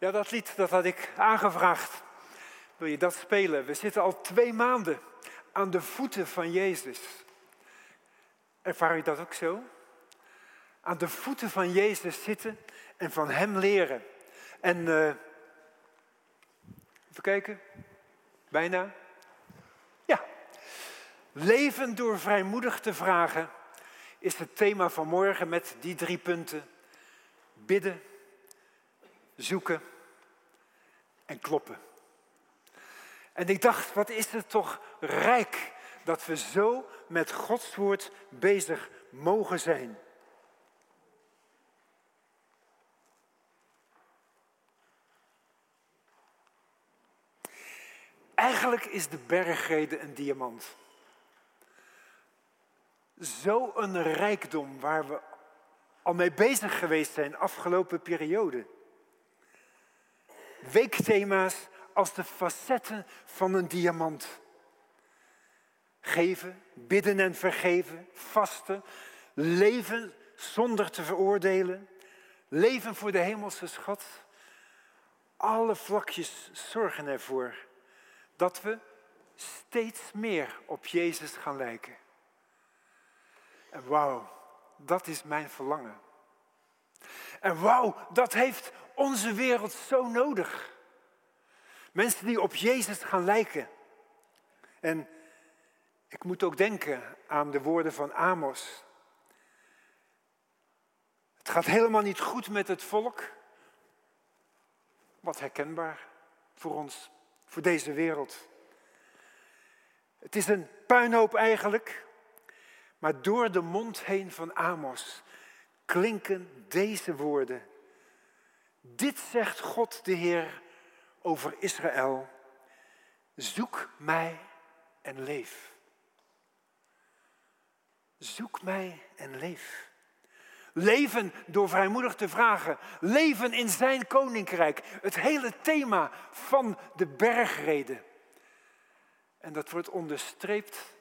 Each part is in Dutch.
Ja, dat lied dat had ik aangevraagd. Wil je dat spelen? We zitten al twee maanden aan de voeten van Jezus. Ervaar je dat ook zo? Aan de voeten van Jezus zitten en van Hem leren. En uh, even kijken, bijna. Ja, leven door vrijmoedig te vragen is het thema van morgen met die drie punten. Bidden, zoeken en kloppen. En ik dacht, wat is het toch rijk dat we zo met Gods woord bezig mogen zijn. Eigenlijk is de bergrede een diamant. Zo'n rijkdom waar we al mee bezig geweest zijn afgelopen periode. Weekthema's als de facetten van een diamant. Geven, bidden en vergeven, vasten, leven zonder te veroordelen, leven voor de hemelse schat. Alle vlakjes zorgen ervoor dat we steeds meer op Jezus gaan lijken. En wauw, dat is mijn verlangen. En wauw, dat heeft onze wereld zo nodig. Mensen die op Jezus gaan lijken. En ik moet ook denken aan de woorden van Amos. Het gaat helemaal niet goed met het volk. Wat herkenbaar voor ons, voor deze wereld. Het is een puinhoop eigenlijk, maar door de mond heen van Amos klinken deze woorden. Dit zegt God de Heer over Israël. Zoek mij en leef. Zoek mij en leef. Leven door vrijmoedig te vragen. Leven in zijn koninkrijk. Het hele thema van de bergreden. En dat wordt onderstreept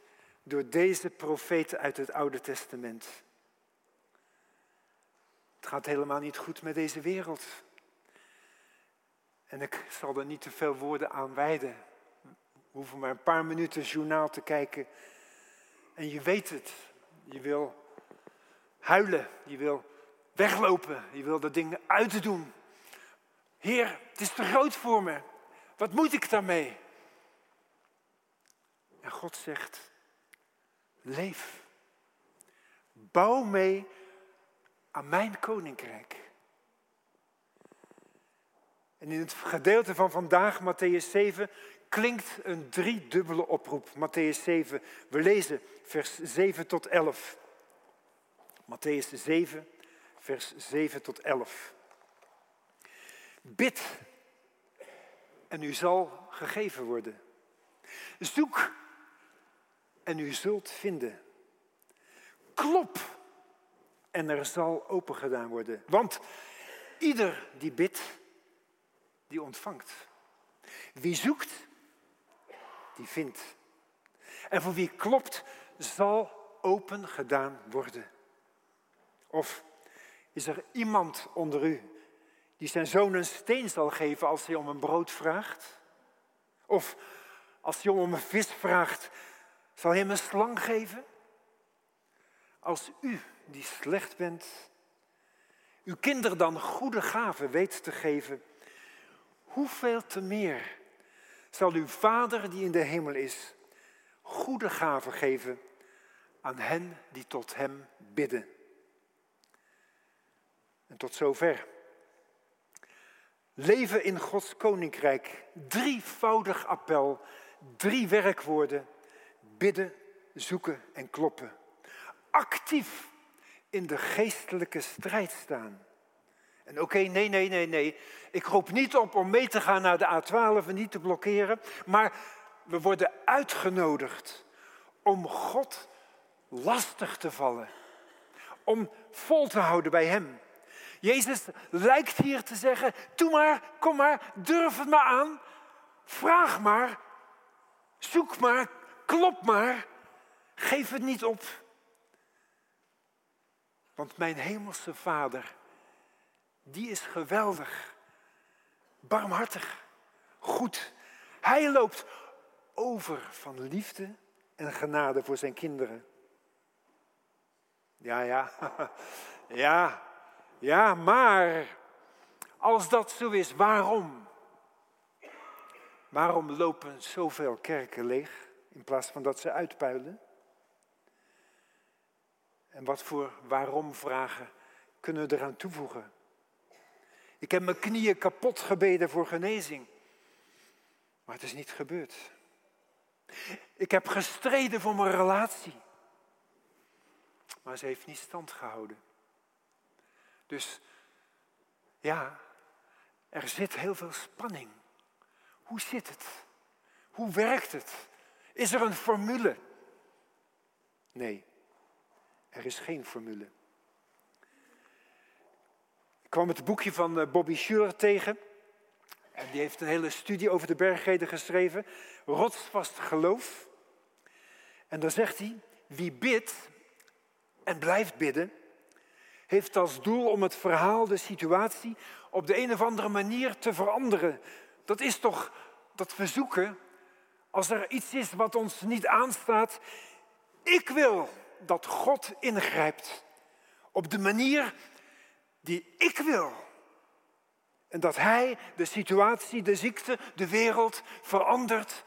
door deze profeten uit het Oude Testament. Het gaat helemaal niet goed met deze wereld. En ik zal er niet te veel woorden aan wijden. We hoeven maar een paar minuten journaal te kijken. En je weet het. Je wil huilen. Je wil weglopen. Je wil de dingen uitdoen. Heer, het is te groot voor me. Wat moet ik daarmee? En God zegt, leef. Bouw mee aan mijn koninkrijk. En in het gedeelte van vandaag, Matthäus 7, klinkt een driedubbele oproep. Matthäus 7, we lezen vers 7 tot 11. Matthäus 7, vers 7 tot 11. Bid en u zal gegeven worden. Zoek en u zult vinden. Klop en er zal opengedaan worden. Want ieder die bidt, die ontvangt. Wie zoekt, die vindt. En voor wie klopt, zal open gedaan worden. Of is er iemand onder u die zijn zoon een steen zal geven als hij om een brood vraagt? Of als hij om een vis vraagt, zal hij hem een slang geven? Als u, die slecht bent, uw kinderen dan goede gaven weet te geven, hoeveel te meer zal uw Vader die in de hemel is, goede gaven geven aan hen die tot Hem bidden. En tot zover. Leven in Gods koninkrijk. Drievoudig appel. Drie werkwoorden. Bidden, zoeken en kloppen. Actief in de geestelijke strijd staan. En oké, nee, nee, nee, nee. Ik roep niet op om mee te gaan naar de A12 en niet te blokkeren. Maar we worden uitgenodigd om God lastig te vallen. Om vol te houden bij Hem. Jezus lijkt hier te zeggen, doe maar, kom maar, durf het maar aan. Vraag maar, zoek maar, klop maar. Geef het niet op. Want mijn hemelse Vader die is geweldig. barmhartig, goed. Hij loopt over van liefde en genade voor zijn kinderen. Ja, ja, ja, ja, maar als dat zo is, waarom? Waarom lopen zoveel kerken leeg in plaats van dat ze uitpuilen? En wat voor waarom vragen kunnen we eraan toevoegen? Ik heb mijn knieën kapot gebeden voor genezing, maar het is niet gebeurd. Ik heb gestreden voor mijn relatie, maar ze heeft niet stand gehouden. Dus ja, er zit heel veel spanning. Hoe zit het? Hoe werkt het? Is er een formule? Nee, er is geen formule. Ik kwam het boekje van eh, Bobby Schurer tegen. En die heeft een hele studie over de bergreden geschreven. Rotsvast geloof. En dan zegt hij, wie bidt en blijft bidden, heeft als doel om het verhaal, de situatie, op de een of andere manier te veranderen. Dat is toch dat we zoeken, als er iets is wat ons niet aanstaat, ik wil dat God ingrijpt op de manier die ik wil. En dat Hij de situatie, de ziekte, de wereld verandert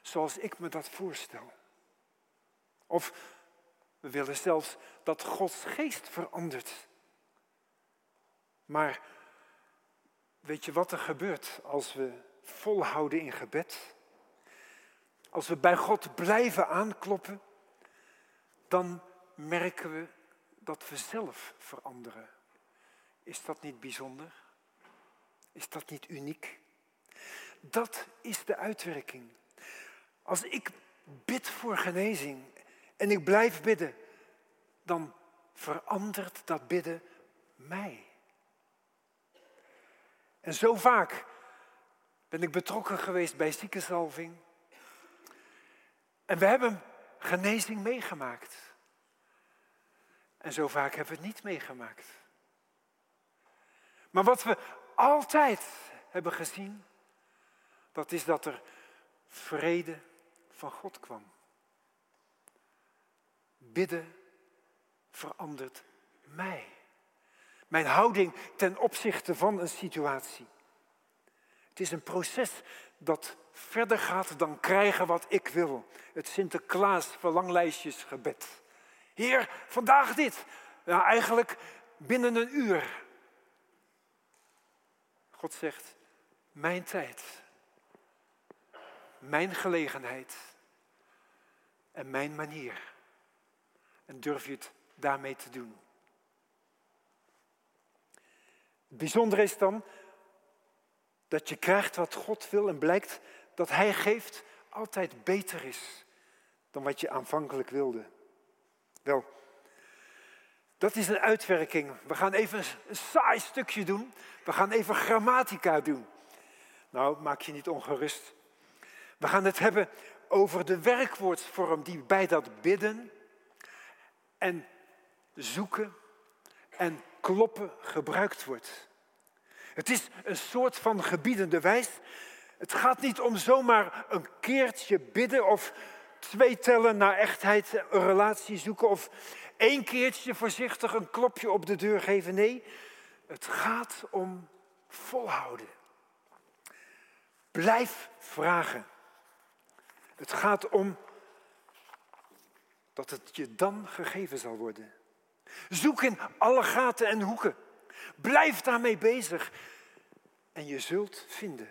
zoals ik me dat voorstel. Of we willen zelfs dat Gods geest verandert. Maar weet je wat er gebeurt als we volhouden in gebed? Als we bij God blijven aankloppen, dan merken we dat we zelf veranderen. Is dat niet bijzonder? Is dat niet uniek? Dat is de uitwerking. Als ik bid voor genezing en ik blijf bidden, dan verandert dat bidden mij. En zo vaak ben ik betrokken geweest bij ziekenzalving. En we hebben genezing meegemaakt. En zo vaak hebben we het niet meegemaakt. Maar wat we altijd hebben gezien, dat is dat er vrede van God kwam. Bidden verandert mij. Mijn houding ten opzichte van een situatie. Het is een proces dat verder gaat dan krijgen wat ik wil. Het Sinterklaas verlanglijstjesgebed. Heer, vandaag dit. Ja, eigenlijk binnen een uur. God zegt, mijn tijd, mijn gelegenheid en mijn manier. En durf je het daarmee te doen. Het bijzondere is dan dat je krijgt wat God wil en blijkt dat Hij geeft altijd beter is dan wat je aanvankelijk wilde. Wel, dat is een uitwerking. We gaan even een saai stukje doen. We gaan even grammatica doen. Nou, maak je niet ongerust. We gaan het hebben over de werkwoordsvorm die bij dat bidden en zoeken en kloppen gebruikt wordt. Het is een soort van gebiedende wijs. Het gaat niet om zomaar een keertje bidden of twee tellen naar echtheid, een relatie zoeken of één keertje voorzichtig een klopje op de deur geven. Nee, het gaat om volhouden. Blijf vragen. Het gaat om dat het je dan gegeven zal worden. Zoek in alle gaten en hoeken. Blijf daarmee bezig en je zult vinden.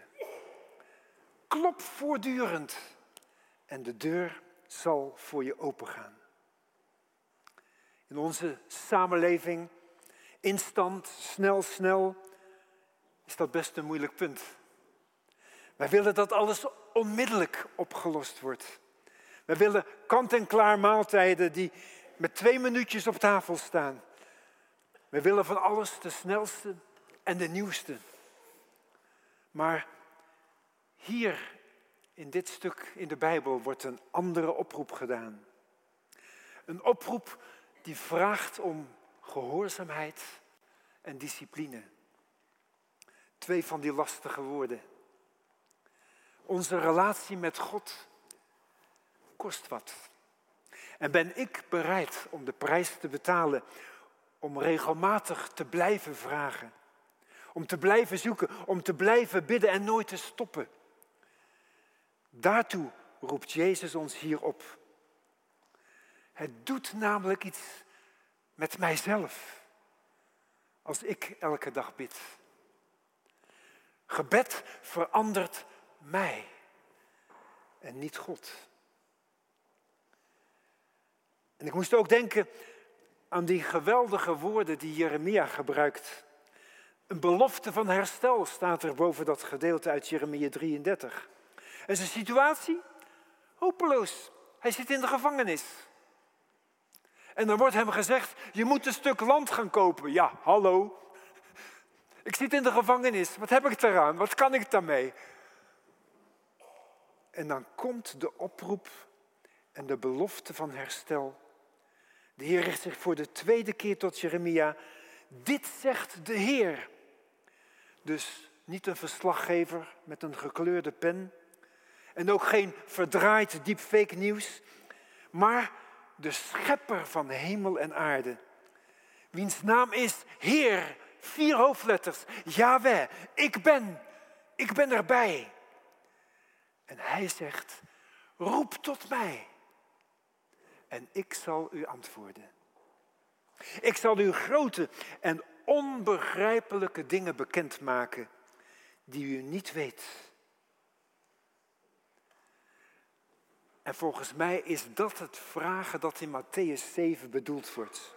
Klop voortdurend en de deur zal voor je opengaan. In onze samenleving, instant, snel, snel, is dat best een moeilijk punt. Wij willen dat alles onmiddellijk opgelost wordt. Wij willen kant-en-klaar maaltijden die met twee minuutjes op tafel staan. We willen van alles de snelste en de nieuwste. Maar hier in dit stuk in de Bijbel wordt een andere oproep gedaan. Een oproep die vraagt om gehoorzaamheid en discipline. twee van die lastige woorden. Onze relatie met God kost wat. En ben ik bereid om de prijs te betalen om regelmatig te blijven vragen, om te blijven zoeken, om te blijven bidden en nooit te stoppen. Daartoe roept Jezus ons hier op. Het doet namelijk iets met mijzelf als ik elke dag bid. Gebed verandert mij en niet God. En ik moest ook denken aan die geweldige woorden die Jeremia gebruikt. Een belofte van herstel staat er boven dat gedeelte uit Jeremia 33. En zijn situatie? Hopeloos. Hij zit in de gevangenis. En dan wordt hem gezegd, je moet een stuk land gaan kopen. Ja, hallo. Ik zit in de gevangenis. Wat heb ik eraan? Wat kan ik daarmee? En dan komt de oproep en de belofte van herstel. De Heer richt zich voor de tweede keer tot Jeremia. Dit zegt de Heer. Dus niet een verslaggever met een gekleurde pen. En ook geen verdraaid deepfake nieuws. Maar de schepper van hemel en aarde. Wiens naam is Heer. Vier hoofdletters. Yahweh. Ik ben. Ik ben erbij. En hij zegt, roep tot mij en ik zal u antwoorden. Ik zal u grote en onbegrijpelijke dingen bekendmaken die u niet weet. En volgens mij is dat het vragen dat in Matthäus 7 bedoeld wordt.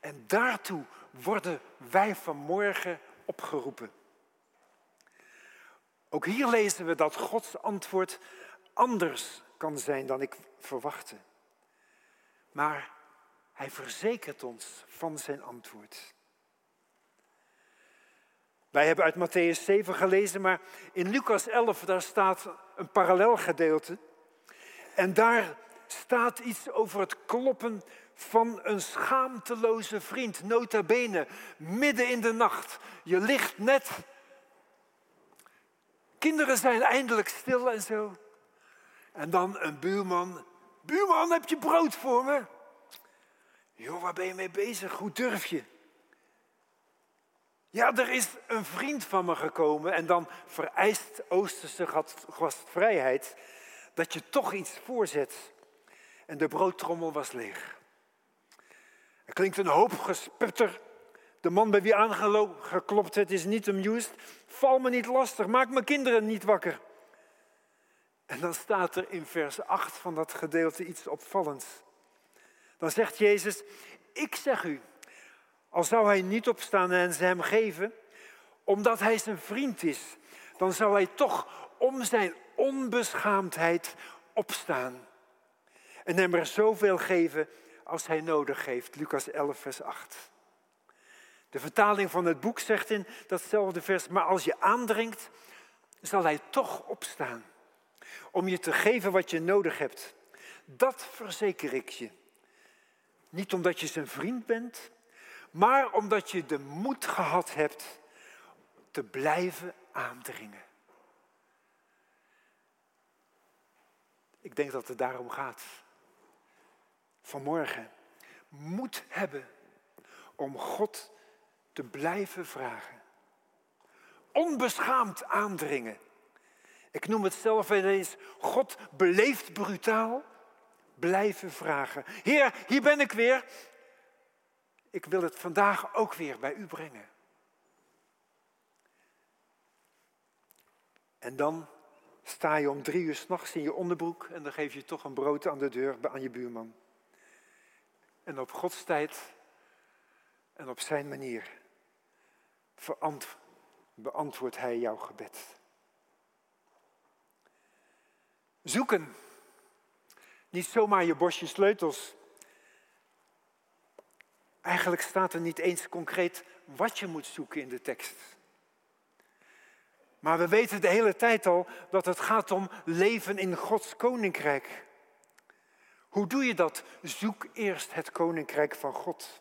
En daartoe worden wij vanmorgen opgeroepen. Ook hier lezen we dat Gods antwoord anders kan zijn dan ik verwachtte. Maar hij verzekert ons van zijn antwoord. Wij hebben uit Matthäus 7 gelezen, maar in Lucas 11 daar staat een parallel gedeelte. En daar staat iets over het kloppen van een schaamteloze vriend, nota bene, midden in de nacht. Je ligt net Kinderen zijn eindelijk stil en zo. En dan een buurman. Buurman, heb je brood voor me? Joh, waar ben je mee bezig? Hoe durf je? Ja, er is een vriend van me gekomen en dan vereist Oosterse gastvrijheid dat je toch iets voorzet. En de broodtrommel was leeg. Er klinkt een hoop gesputter de man bij wie aangeklopt werd is niet amused. Val me niet lastig, maak mijn kinderen niet wakker. En dan staat er in vers 8 van dat gedeelte iets opvallends. Dan zegt Jezus, ik zeg u, al zou hij niet opstaan en ze hem geven, omdat hij zijn vriend is, dan zou hij toch om zijn onbeschaamdheid opstaan. En hem er zoveel geven als hij nodig heeft. Lucas 11, vers 8. De vertaling van het boek zegt in datzelfde vers, maar als je aandringt, zal hij toch opstaan om je te geven wat je nodig hebt. Dat verzeker ik je. Niet omdat je zijn vriend bent, maar omdat je de moed gehad hebt te blijven aandringen. Ik denk dat het daarom gaat. Vanmorgen moed hebben om God te blijven vragen. Onbeschaamd aandringen. Ik noem het zelf eens, God beleeft brutaal blijven vragen. Heer, hier ben ik weer. Ik wil het vandaag ook weer bij u brengen. En dan sta je om drie uur s'nachts in je onderbroek en dan geef je toch een brood aan de deur aan je buurman. En op Gods tijd en op zijn manier beantwoordt hij jouw gebed. Zoeken. Niet zomaar je bosje sleutels. Eigenlijk staat er niet eens concreet wat je moet zoeken in de tekst. Maar we weten de hele tijd al dat het gaat om leven in Gods koninkrijk. Hoe doe je dat? Zoek eerst het koninkrijk van God.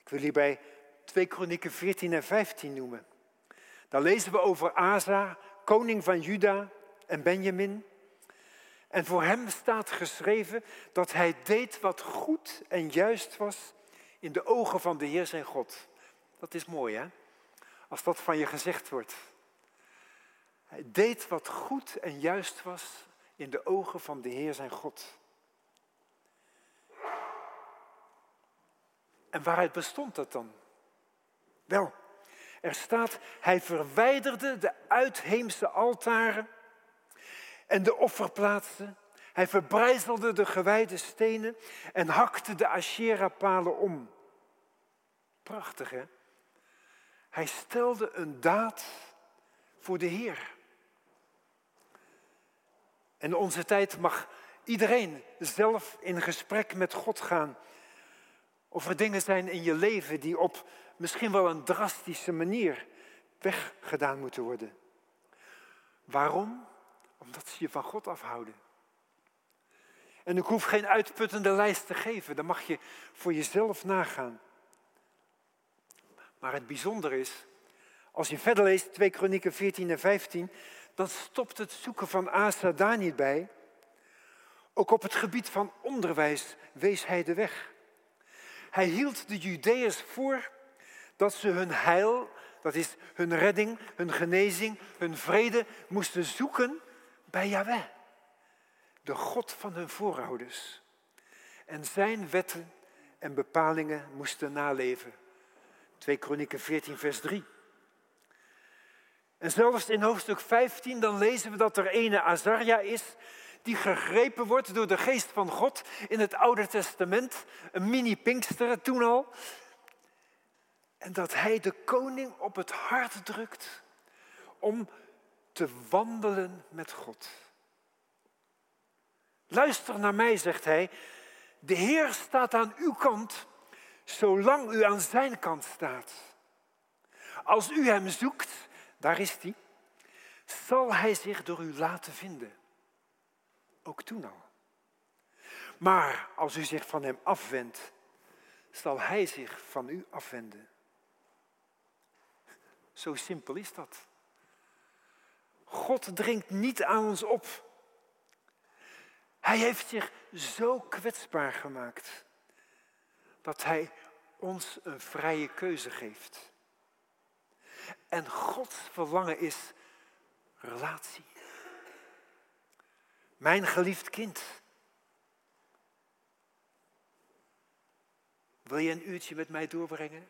Ik wil hierbij 2 Kronieken 14 en 15 noemen. Daar lezen we over Asa, koning van Juda en Benjamin. En voor hem staat geschreven dat hij deed wat goed en juist was in de ogen van de Heer zijn God. Dat is mooi hè, als dat van je gezegd wordt. Hij deed wat goed en juist was in de ogen van de Heer zijn God. En waaruit bestond dat dan? Wel, er staat, hij verwijderde de uitheemse altaren en de offerplaatsen. Hij verbrijzelde de gewijde stenen en hakte de Asherah-palen om. Prachtig, hè? Hij stelde een daad voor de Heer. En in onze tijd mag iedereen zelf in gesprek met God gaan. Of er dingen zijn in je leven die op misschien wel een drastische manier weggedaan moeten worden. Waarom? Omdat ze je van God afhouden. En ik hoef geen uitputtende lijst te geven, dan mag je voor jezelf nagaan. Maar het bijzondere is, als je verder leest, 2 Kronieken 14 en 15, dan stopt het zoeken van Asa daar niet bij. Ook op het gebied van onderwijs wees hij de weg. Hij hield de Judeërs voor dat ze hun heil, dat is hun redding, hun genezing, hun vrede, moesten zoeken bij Yahweh, de God van hun voorouders. En zijn wetten en bepalingen moesten naleven. 2 Kronieken 14, vers 3. En zelfs in hoofdstuk 15 dan lezen we dat er ene Azaria is die gegrepen wordt door de geest van God in het Oude Testament, een mini-Pinksteren toen al. En dat hij de koning op het hart drukt om te wandelen met God. Luister naar mij, zegt hij. De Heer staat aan uw kant, zolang u aan zijn kant staat. Als u hem zoekt, daar is hij, zal hij zich door u laten vinden. Ook toen al. Maar als u zich van hem afwendt, zal hij zich van u afwenden. Zo simpel is dat. God dringt niet aan ons op. Hij heeft zich zo kwetsbaar gemaakt dat hij ons een vrije keuze geeft. En Gods verlangen is relatie. Mijn geliefd kind. Wil je een uurtje met mij doorbrengen?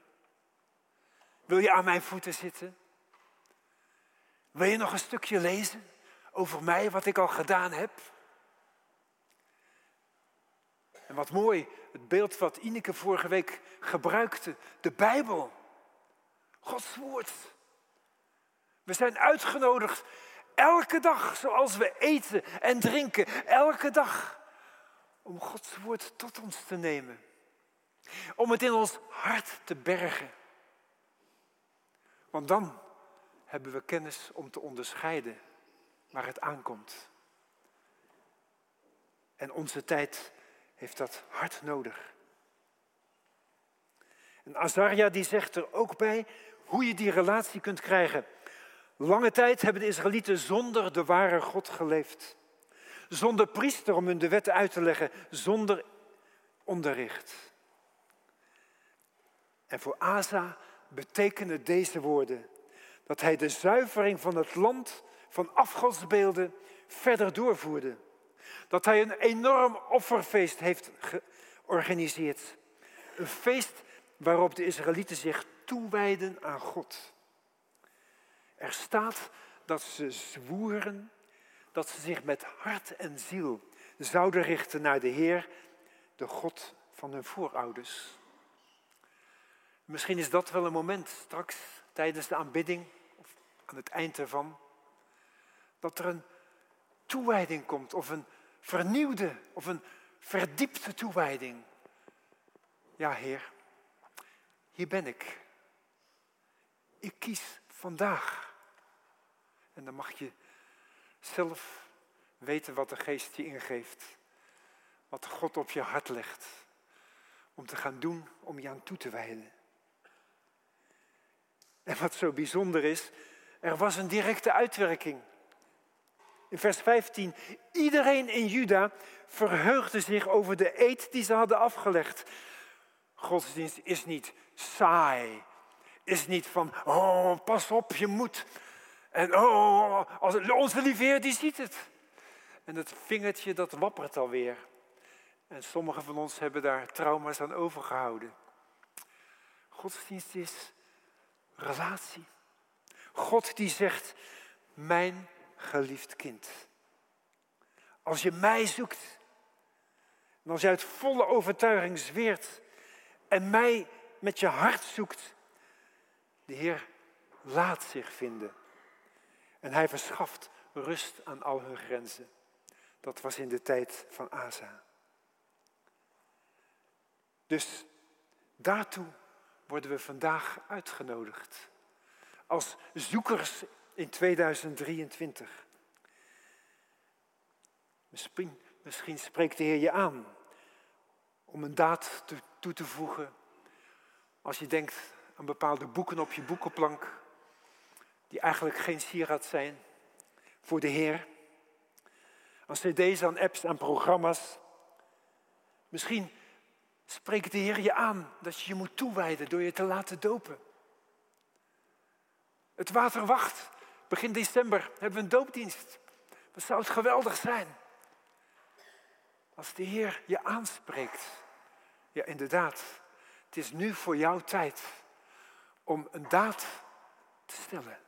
Wil je aan mijn voeten zitten? Wil je nog een stukje lezen over mij, wat ik al gedaan heb? En wat mooi, beeld wat Ineke vorige week gebruikte, de Bijbel. Gods woord. We zijn uitgenodigd elke dag, zoals we eten en drinken, elke dag, om Gods woord tot ons te nemen. Om het in ons hart te bergen. Want dan hebben we kennis om te onderscheiden waar het aankomt. En onze tijd heeft dat hard nodig. En Azaria die zegt er ook bij hoe je die relatie kunt krijgen. Lange tijd hebben de Israëlieten zonder de ware God geleefd. Zonder priester om hun de wetten uit te leggen, zonder onderricht. En voor Asa betekenen deze woorden dat hij de zuivering van het land van afgodsbeelden verder doorvoerde. Dat hij een enorm offerfeest heeft georganiseerd. Een feest waarop de Israëlieten zich toewijden aan God. Er staat dat ze zwoeren dat ze zich met hart en ziel zouden richten naar de Heer, de God van hun voorouders. Misschien is dat wel een moment straks tijdens de aanbidding, of aan het eind ervan, dat er een toewijding komt, of een vernieuwde, of een verdiepte toewijding. Ja, Heer, hier ben ik. Ik kies vandaag. En dan mag je zelf weten wat de geest je ingeeft. Wat God op je hart legt. Om te gaan doen, om je aan toe te wijden. En wat zo bijzonder is, er was een directe uitwerking. In vers 15, iedereen in Juda verheugde zich over de eed die ze hadden afgelegd. Godsdienst is niet saai, is niet van, oh, pas op, je moet. En oh, als, onze lieve die ziet het. En het vingertje, dat wappert alweer. En sommigen van ons hebben daar trauma's aan overgehouden. Godsdienst is relatie. God die zegt, mijn geliefd kind. Als je mij zoekt, en als je uit volle overtuiging zweert en mij met je hart zoekt, de Heer laat zich vinden. En hij verschaft rust aan al hun grenzen. Dat was in de tijd van Asa. Dus daartoe worden we vandaag uitgenodigd. Als zoekers in 2023. Misschien, misschien spreekt de Heer je aan om een daad toe te voegen. Als je denkt aan bepaalde boeken op je boekenplank, die eigenlijk geen sieraad zijn voor de Heer. Aan cd's, aan apps, aan programma's. Misschien spreekt de Heer je aan dat je je moet toewijden door je te laten dopen. Het water wacht. Begin december hebben we een doopdienst. Wat zou het geweldig zijn als de Heer je aanspreekt. Ja, inderdaad. Het is nu voor jouw tijd om een daad te stellen.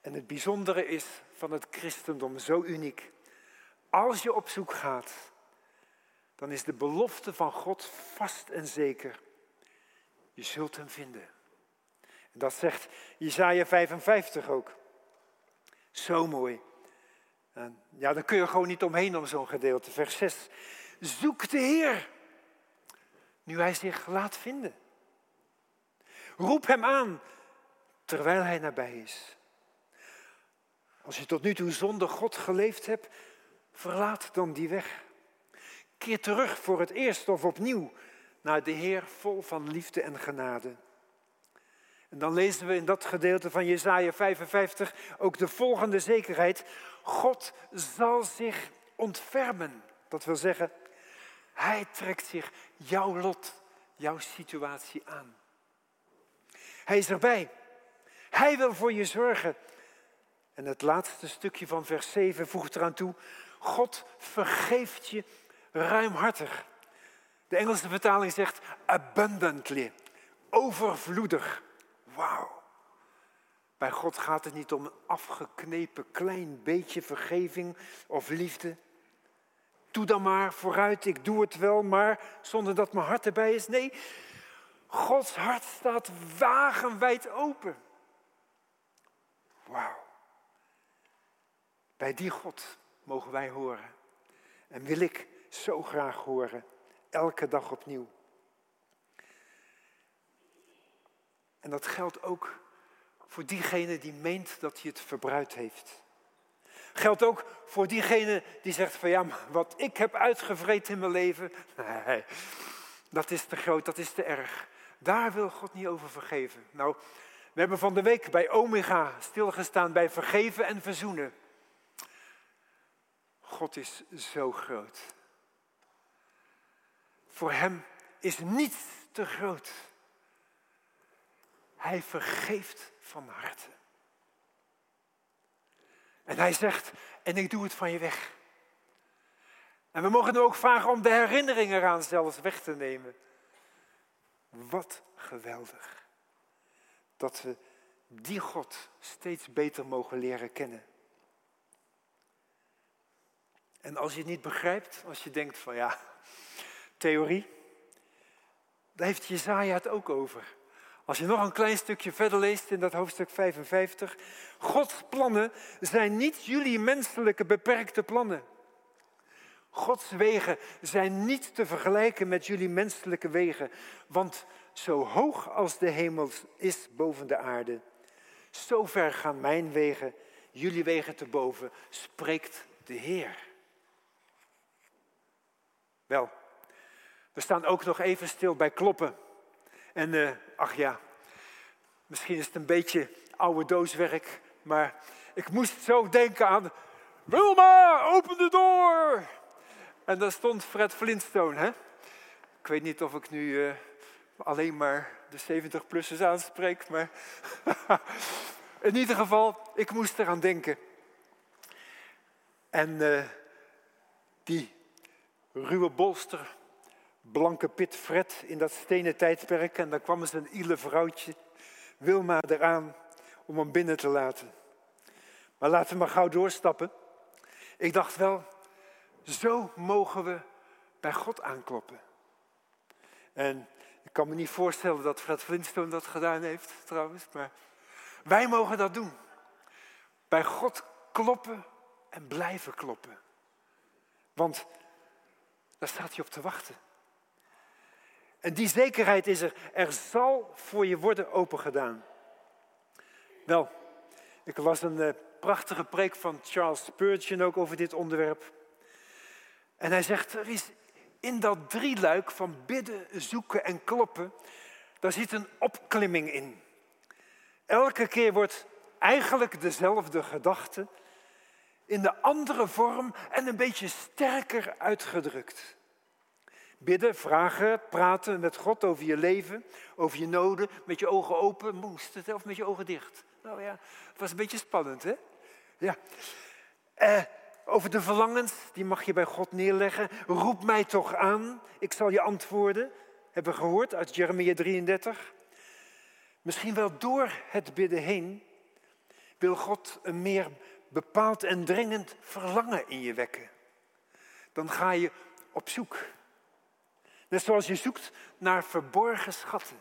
En het bijzondere is van het christendom zo uniek. Als je op zoek gaat, dan is de belofte van God vast en zeker. Je zult hem vinden. Dat zegt Jesaja 55 ook. Zo mooi. En ja, daar kun je gewoon niet omheen om zo'n gedeelte. Vers 6. Zoek de Heer, nu hij zich laat vinden. Roep hem aan, terwijl hij nabij is. Als je tot nu toe zonder God geleefd hebt, verlaat dan die weg. Keer terug voor het eerst of opnieuw naar de Heer vol van liefde en genade. En dan lezen we in dat gedeelte van Jesaja 55 ook de volgende zekerheid. God zal zich ontfermen. Dat wil zeggen, hij trekt zich jouw lot, jouw situatie aan. Hij is erbij. Hij wil voor je zorgen. En het laatste stukje van vers 7 voegt eraan toe. God vergeeft je ruimhartig. De Engelse vertaling zegt abundantly, overvloedig. Wauw. Bij God gaat het niet om een afgeknepen klein beetje vergeving of liefde. Doe dan maar vooruit, ik doe het wel, maar zonder dat mijn hart erbij is. Nee, Gods hart staat wagenwijd open. Wauw. Bij die God mogen wij horen. En wil ik zo graag horen, elke dag opnieuw. En dat geldt ook voor diegene die meent dat hij het verbruikt heeft. Geldt ook voor diegene die zegt van ja, wat ik heb uitgevreten in mijn leven, nee, dat is te groot, dat is te erg. Daar wil God niet over vergeven. Nou, we hebben van de week bij Omega stilgestaan bij vergeven en verzoenen. God is zo groot. Voor Hem is niets te groot. Hij vergeeft van harte. En hij zegt, en ik doe het van je weg. En we mogen hem ook vragen om de herinnering eraan zelfs weg te nemen. Wat geweldig. Dat we die God steeds beter mogen leren kennen. En als je het niet begrijpt, als je denkt van ja, theorie, daar heeft Jezaja het ook over. Als je nog een klein stukje verder leest in dat hoofdstuk 55. Gods plannen zijn niet jullie menselijke beperkte plannen. Gods wegen zijn niet te vergelijken met jullie menselijke wegen. Want zo hoog als de hemel is boven de aarde, zo ver gaan mijn wegen, jullie wegen te boven, spreekt de Heer. Wel, we staan ook nog even stil bij kloppen. En uh, ach ja, misschien is het een beetje oude dooswerk, maar ik moest zo denken aan Wilma, open de deur! En daar stond Fred Flintstone. Hè? Ik weet niet of ik nu uh, alleen maar de 70-plussers aanspreek, maar in ieder geval, ik moest eraan denken. En uh, die ruwe bolster, blanke Pit Fred in dat stenen tijdperk. En dan kwam eens een iele vrouwtje, Wilma, eraan om hem binnen te laten. Maar laten we maar gauw doorstappen. Ik dacht wel, zo mogen we bij God aankloppen. En ik kan me niet voorstellen dat Fred Flintstone dat gedaan heeft, trouwens. Maar wij mogen dat doen. Bij God kloppen en blijven kloppen. Want daar staat hij op te wachten. En die zekerheid is er. Er zal voor je worden opengedaan. Wel, ik las een uh, prachtige preek van Charles Spurgeon ook over dit onderwerp. En hij zegt, er is in dat drieluik van bidden, zoeken en kloppen, daar zit een opklimming in. Elke keer wordt eigenlijk dezelfde gedachte in de andere vorm en een beetje sterker uitgedrukt. Bidden, vragen, praten met God over je leven, over je noden, met je ogen open, moest het, of met je ogen dicht. Nou ja, het was een beetje spannend, hè? Ja. Eh, over de verlangens, die mag je bij God neerleggen. Roep mij toch aan, ik zal je antwoorden. Hebben we gehoord uit Jeremia 33. Misschien wel door het bidden heen wil God een meer bepaald en dringend verlangen in je wekken. Dan ga je op zoek. Net zoals je zoekt naar verborgen schatten.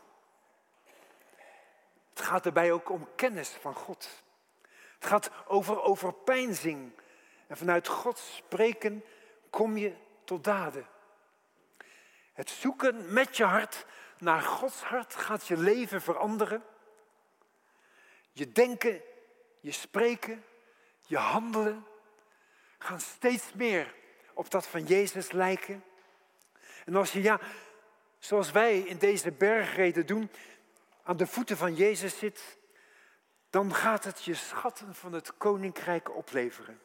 Het gaat erbij ook om kennis van God. Het gaat over overpeinzing. En vanuit God spreken kom je tot daden. Het zoeken met je hart naar Gods hart gaat je leven veranderen. Je denken, je spreken, je handelen gaan steeds meer op dat van Jezus lijken. En als je, ja, zoals wij in deze bergreden doen, aan de voeten van Jezus zit, dan gaat het je schatten van het koninkrijk opleveren.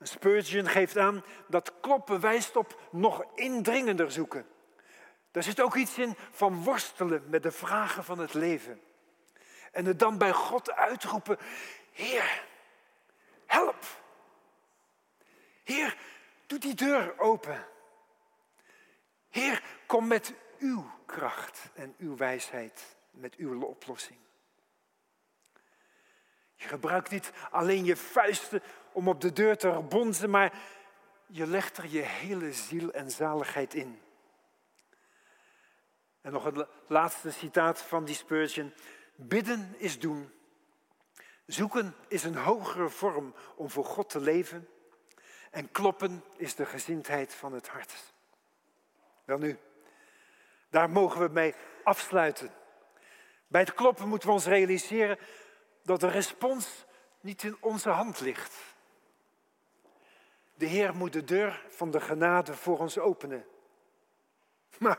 Spurgeon geeft aan dat kloppen wijst op nog indringender zoeken. Daar zit ook iets in van worstelen met de vragen van het leven. En het dan bij God uitroepen, Heer, help. Heer, doe die deur open. Heer, kom met uw kracht en uw wijsheid, met uw oplossing. Je gebruikt niet alleen je vuisten om op de deur te bonzen, maar je legt er je hele ziel en zaligheid in. En nog het laatste citaat van die Spurgeon. Bidden is doen. Zoeken is een hogere vorm om voor God te leven. En kloppen is de gezindheid van het hart. Wel nu, daar mogen we mee afsluiten. Bij het kloppen moeten we ons realiseren dat de respons niet in onze hand ligt. De Heer moet de deur van de genade voor ons openen. Maar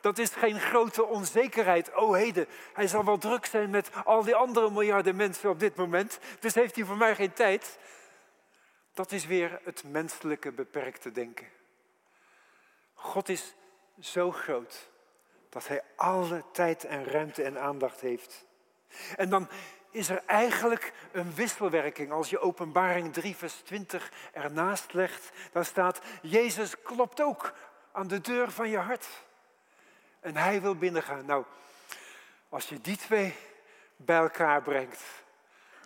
dat is geen grote onzekerheid. O heden, hij zal wel druk zijn met al die andere miljarden mensen op dit moment. Dus heeft hij voor mij geen tijd. Dat is weer het menselijke beperkte denken. God is zo groot dat hij alle tijd en ruimte en aandacht heeft. En dan is er eigenlijk een wisselwerking. Als je openbaring 3 vers 20 ernaast legt, dan staat, Jezus klopt ook aan de deur van je hart. En hij wil binnengaan. Nou, als je die twee bij elkaar brengt,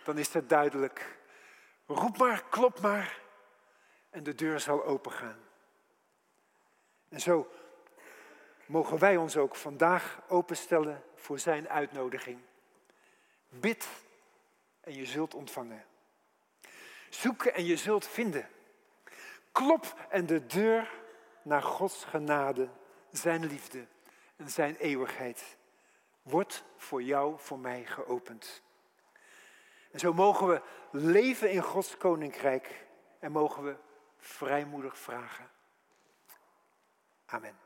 dan is het duidelijk. Roep maar, klop maar en de deur zal opengaan. En zo mogen wij ons ook vandaag openstellen voor zijn uitnodiging. Bid en je zult ontvangen. Zoeken en je zult vinden. Klop en de deur naar Gods genade, zijn liefde en zijn eeuwigheid wordt voor jou, voor mij geopend. En zo mogen we leven in Gods koninkrijk en mogen we vrijmoedig vragen. Amen.